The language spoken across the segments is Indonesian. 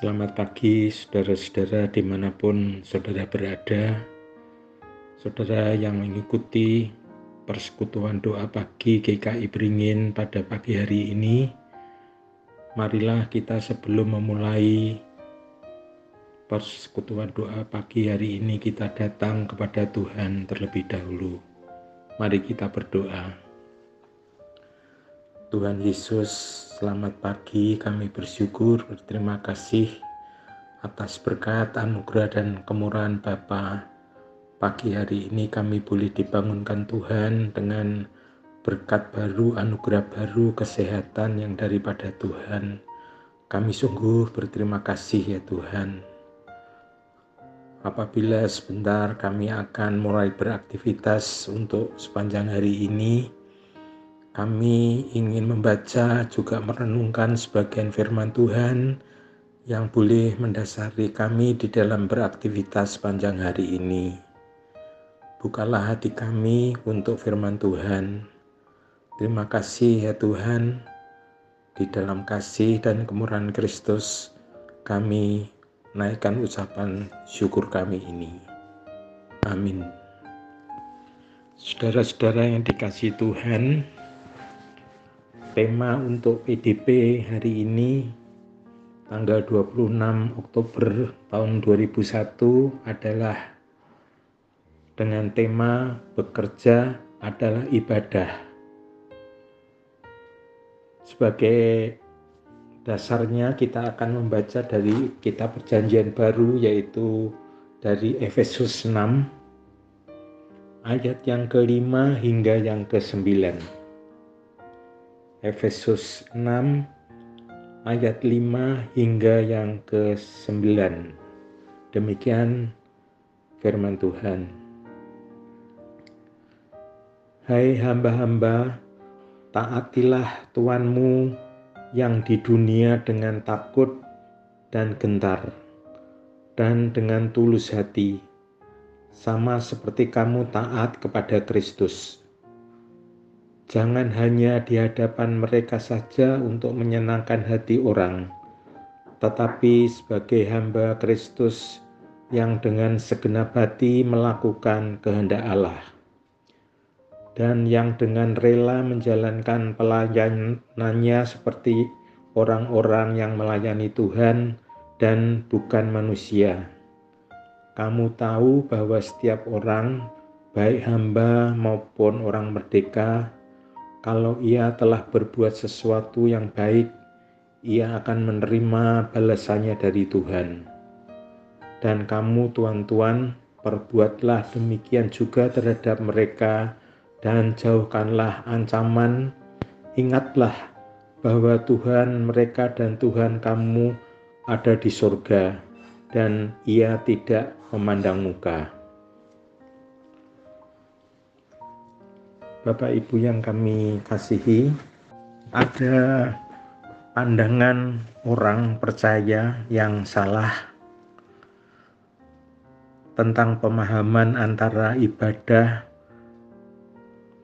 Selamat pagi saudara-saudara di mana pun saudara berada. Saudara yang mengikuti persekutuan doa pagi GKI Beringin pada pagi hari ini Marilah kita sebelum memulai persekutuan doa pagi hari ini kita datang kepada Tuhan terlebih dahulu. Mari kita berdoa Tuhan Yesus, selamat pagi. Kami bersyukur, berterima kasih atas berkat, anugerah, dan kemurahan Bapa. Pagi hari ini kami boleh dibangunkan Tuhan dengan berkat baru, anugerah baru, kesehatan yang daripada Tuhan. Kami sungguh berterima kasih ya Tuhan. Apabila sebentar kami akan mulai beraktivitas untuk sepanjang hari ini, kami ingin membaca juga merenungkan sebagian firman Tuhan yang boleh mendasari kami di dalam beraktivitas sepanjang hari ini. Bukalah hati kami untuk firman Tuhan. Terima kasih ya Tuhan, di dalam kasih dan kemurahan Kristus kami naikkan ucapan syukur kami ini. Amin. Saudara-saudara yang dikasih Tuhan, tema untuk PDP hari ini tanggal 26 Oktober tahun 2001 adalah dengan tema bekerja adalah ibadah. Sebagai dasarnya kita akan membaca dari kitab perjanjian baru yaitu dari Efesus 6 ayat yang kelima hingga yang kesembilan. Efesus 6 ayat 5 hingga yang ke-9. Demikian firman Tuhan. Hai hamba-hamba, taatilah Tuanmu yang di dunia dengan takut dan gentar, dan dengan tulus hati, sama seperti kamu taat kepada Kristus Jangan hanya di hadapan mereka saja untuk menyenangkan hati orang, tetapi sebagai hamba Kristus yang dengan segenap hati melakukan kehendak Allah dan yang dengan rela menjalankan pelayanannya seperti orang-orang yang melayani Tuhan dan bukan manusia. Kamu tahu bahwa setiap orang, baik hamba maupun orang merdeka, kalau ia telah berbuat sesuatu yang baik, ia akan menerima balasannya dari Tuhan. Dan kamu, tuan-tuan, perbuatlah demikian juga terhadap mereka, dan jauhkanlah ancaman. Ingatlah bahwa Tuhan mereka dan Tuhan kamu ada di surga, dan Ia tidak memandang muka. Bapak Ibu yang kami kasihi, ada pandangan orang percaya yang salah tentang pemahaman antara ibadah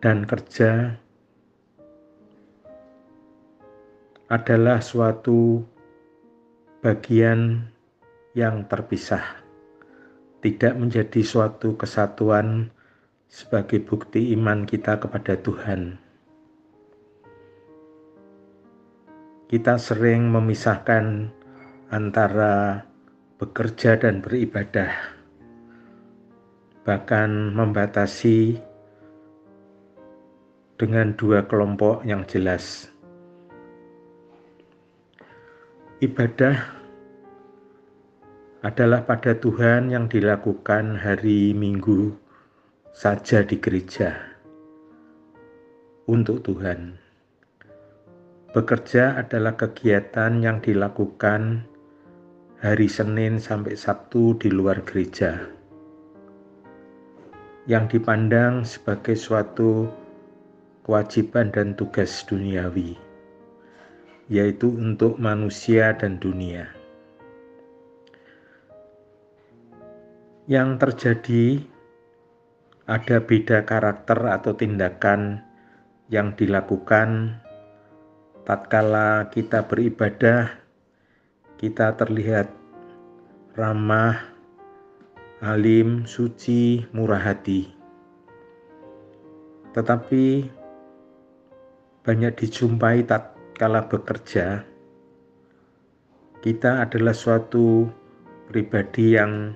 dan kerja adalah suatu bagian yang terpisah, tidak menjadi suatu kesatuan sebagai bukti iman kita kepada Tuhan. Kita sering memisahkan antara bekerja dan beribadah, bahkan membatasi dengan dua kelompok yang jelas. Ibadah adalah pada Tuhan yang dilakukan hari Minggu saja di gereja untuk Tuhan. Bekerja adalah kegiatan yang dilakukan hari Senin sampai Sabtu di luar gereja, yang dipandang sebagai suatu kewajiban dan tugas duniawi, yaitu untuk manusia dan dunia. Yang terjadi ada beda karakter atau tindakan yang dilakukan tatkala kita beribadah kita terlihat ramah, alim, suci, murah hati. Tetapi banyak dijumpai tak kala bekerja, kita adalah suatu pribadi yang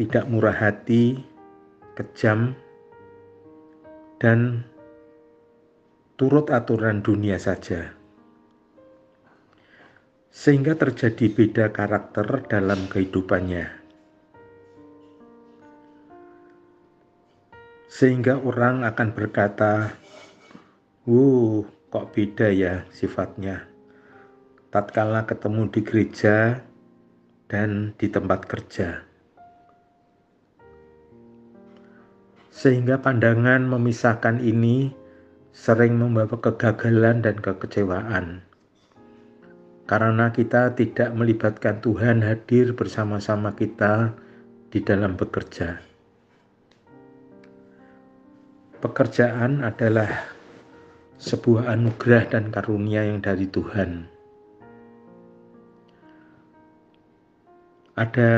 tidak murah hati, kejam, dan turut aturan dunia saja. Sehingga terjadi beda karakter dalam kehidupannya. Sehingga orang akan berkata, "Wuh, kok beda ya sifatnya?" Tatkala ketemu di gereja dan di tempat kerja. Sehingga pandangan memisahkan ini sering membawa kegagalan dan kekecewaan. Karena kita tidak melibatkan Tuhan hadir bersama-sama kita di dalam bekerja. Pekerjaan adalah sebuah anugerah dan karunia yang dari Tuhan. Ada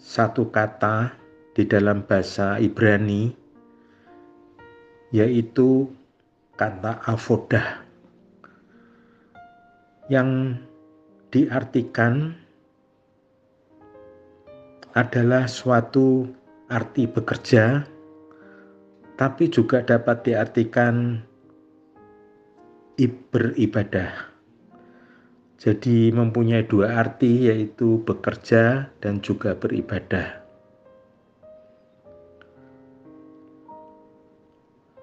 satu kata di dalam bahasa Ibrani yaitu kata avodah yang diartikan adalah suatu arti bekerja tapi juga dapat diartikan beribadah. Jadi mempunyai dua arti yaitu bekerja dan juga beribadah.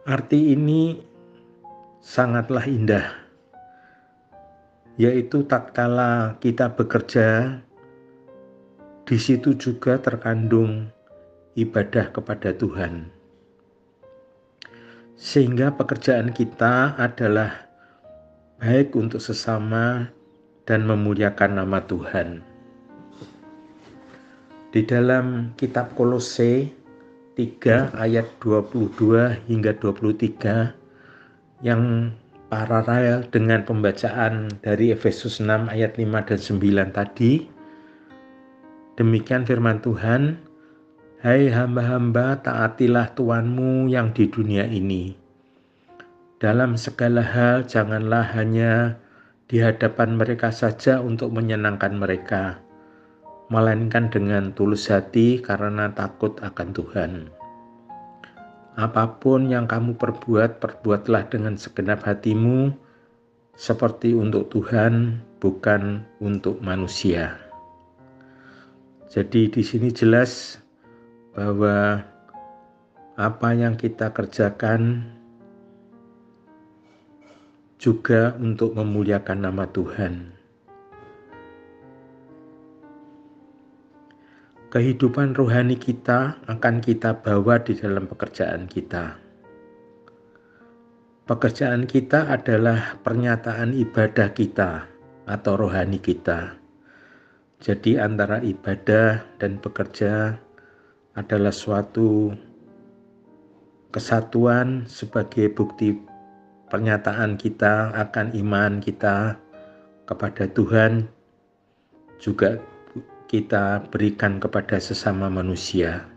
Arti ini sangatlah indah, yaitu tatkala kita bekerja, di situ juga terkandung ibadah kepada Tuhan. Sehingga pekerjaan kita adalah baik untuk sesama dan memuliakan nama Tuhan. Di dalam kitab Kolose 3 ayat 22 hingga 23 yang paralel dengan pembacaan dari Efesus 6 ayat 5 dan 9 tadi. Demikian firman Tuhan, Hai hamba-hamba taatilah Tuanmu yang di dunia ini. Dalam segala hal janganlah hanya di hadapan mereka saja untuk menyenangkan mereka, melainkan dengan tulus hati karena takut akan Tuhan. Apa pun yang kamu perbuat, perbuatlah dengan segenap hatimu, seperti untuk Tuhan, bukan untuk manusia. Jadi, di sini jelas bahwa apa yang kita kerjakan juga untuk memuliakan nama Tuhan. Kehidupan rohani kita akan kita bawa di dalam pekerjaan kita. Pekerjaan kita adalah pernyataan ibadah kita atau rohani kita. Jadi, antara ibadah dan bekerja adalah suatu kesatuan sebagai bukti pernyataan kita akan iman kita kepada Tuhan, juga kita berikan kepada sesama manusia.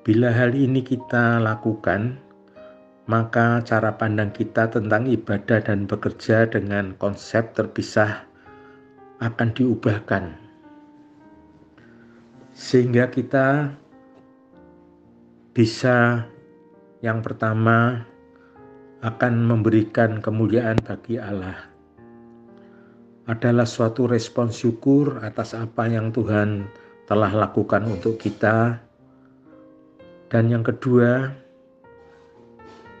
Bila hal ini kita lakukan, maka cara pandang kita tentang ibadah dan bekerja dengan konsep terpisah akan diubahkan, sehingga kita bisa yang pertama akan memberikan kemuliaan bagi Allah adalah suatu respon syukur atas apa yang Tuhan telah lakukan untuk kita. Dan yang kedua,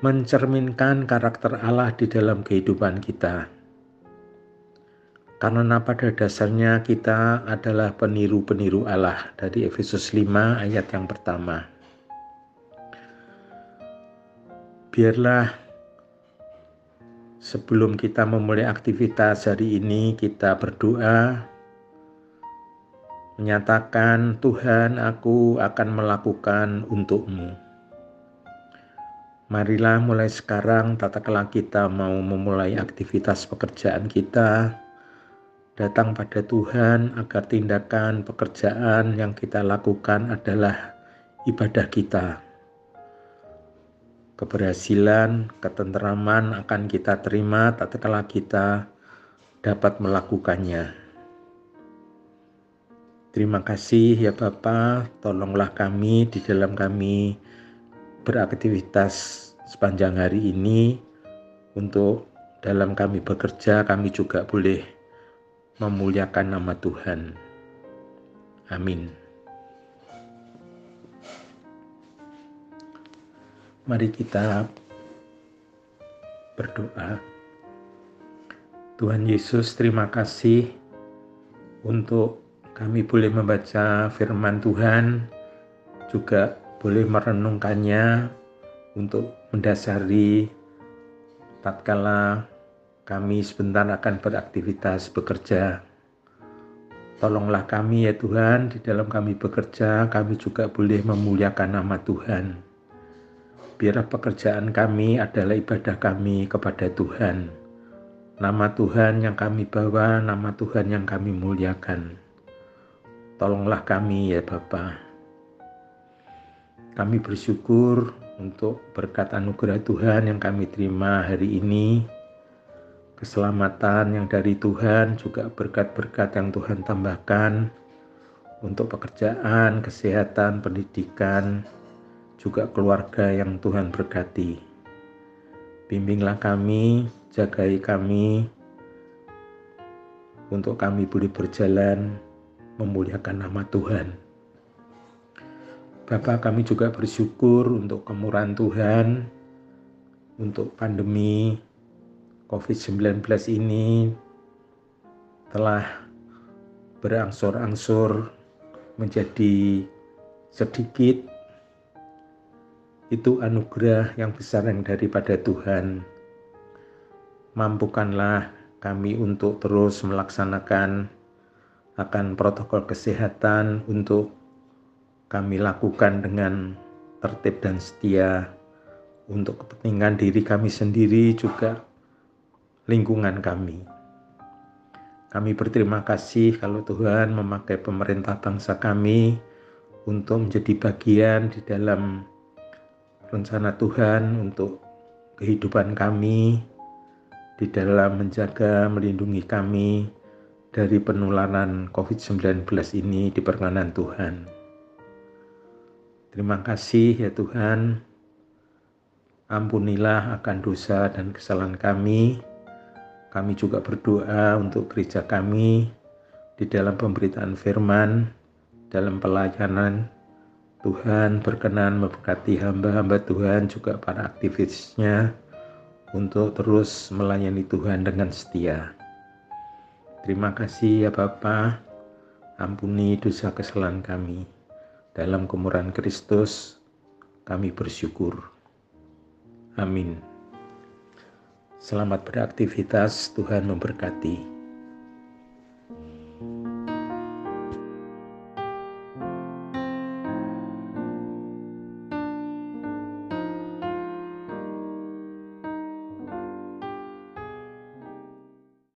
mencerminkan karakter Allah di dalam kehidupan kita. Karena pada dasarnya kita adalah peniru-peniru Allah dari Efesus 5 ayat yang pertama. Biarlah Sebelum kita memulai aktivitas hari ini, kita berdoa, menyatakan, "Tuhan, aku akan melakukan untukmu." Marilah mulai sekarang, tata kelola kita mau memulai aktivitas pekerjaan kita, datang pada Tuhan agar tindakan pekerjaan yang kita lakukan adalah ibadah kita. Keberhasilan, ketenteraman akan kita terima tatkala kita dapat melakukannya. Terima kasih ya Bapa, tolonglah kami di dalam kami beraktivitas sepanjang hari ini untuk dalam kami bekerja kami juga boleh memuliakan nama Tuhan. Amin. Mari kita berdoa. Tuhan Yesus, terima kasih untuk kami boleh membaca firman Tuhan, juga boleh merenungkannya untuk mendasari tatkala kami sebentar akan beraktivitas bekerja. Tolonglah kami ya Tuhan, di dalam kami bekerja, kami juga boleh memuliakan nama Tuhan. Biar pekerjaan kami adalah ibadah kami kepada Tuhan. Nama Tuhan yang kami bawa, nama Tuhan yang kami muliakan. Tolonglah kami ya Bapa. Kami bersyukur untuk berkat anugerah Tuhan yang kami terima hari ini, keselamatan yang dari Tuhan, juga berkat-berkat yang Tuhan tambahkan untuk pekerjaan, kesehatan, pendidikan, juga keluarga yang Tuhan berkati. Bimbinglah kami, jagai kami, untuk kami boleh berjalan memuliakan nama Tuhan. Bapak kami juga bersyukur untuk kemurahan Tuhan untuk pandemi COVID-19 ini telah berangsur-angsur menjadi sedikit itu anugerah yang besar yang daripada Tuhan. Mampukanlah kami untuk terus melaksanakan akan protokol kesehatan untuk kami lakukan dengan tertib dan setia untuk kepentingan diri kami sendiri juga lingkungan kami. Kami berterima kasih kalau Tuhan memakai pemerintah bangsa kami untuk menjadi bagian di dalam rencana Tuhan untuk kehidupan kami, di dalam menjaga melindungi kami dari penularan COVID-19 ini di perkenan Tuhan. Terima kasih ya Tuhan. Ampunilah akan dosa dan kesalahan kami. Kami juga berdoa untuk gereja kami di dalam pemberitaan firman, dalam pelayanan. Tuhan berkenan memberkati hamba-hamba Tuhan juga para aktivisnya untuk terus melayani Tuhan dengan setia. Terima kasih ya Bapa, ampuni dosa kesalahan kami. Dalam kemurahan Kristus, kami bersyukur. Amin. Selamat beraktivitas, Tuhan memberkati.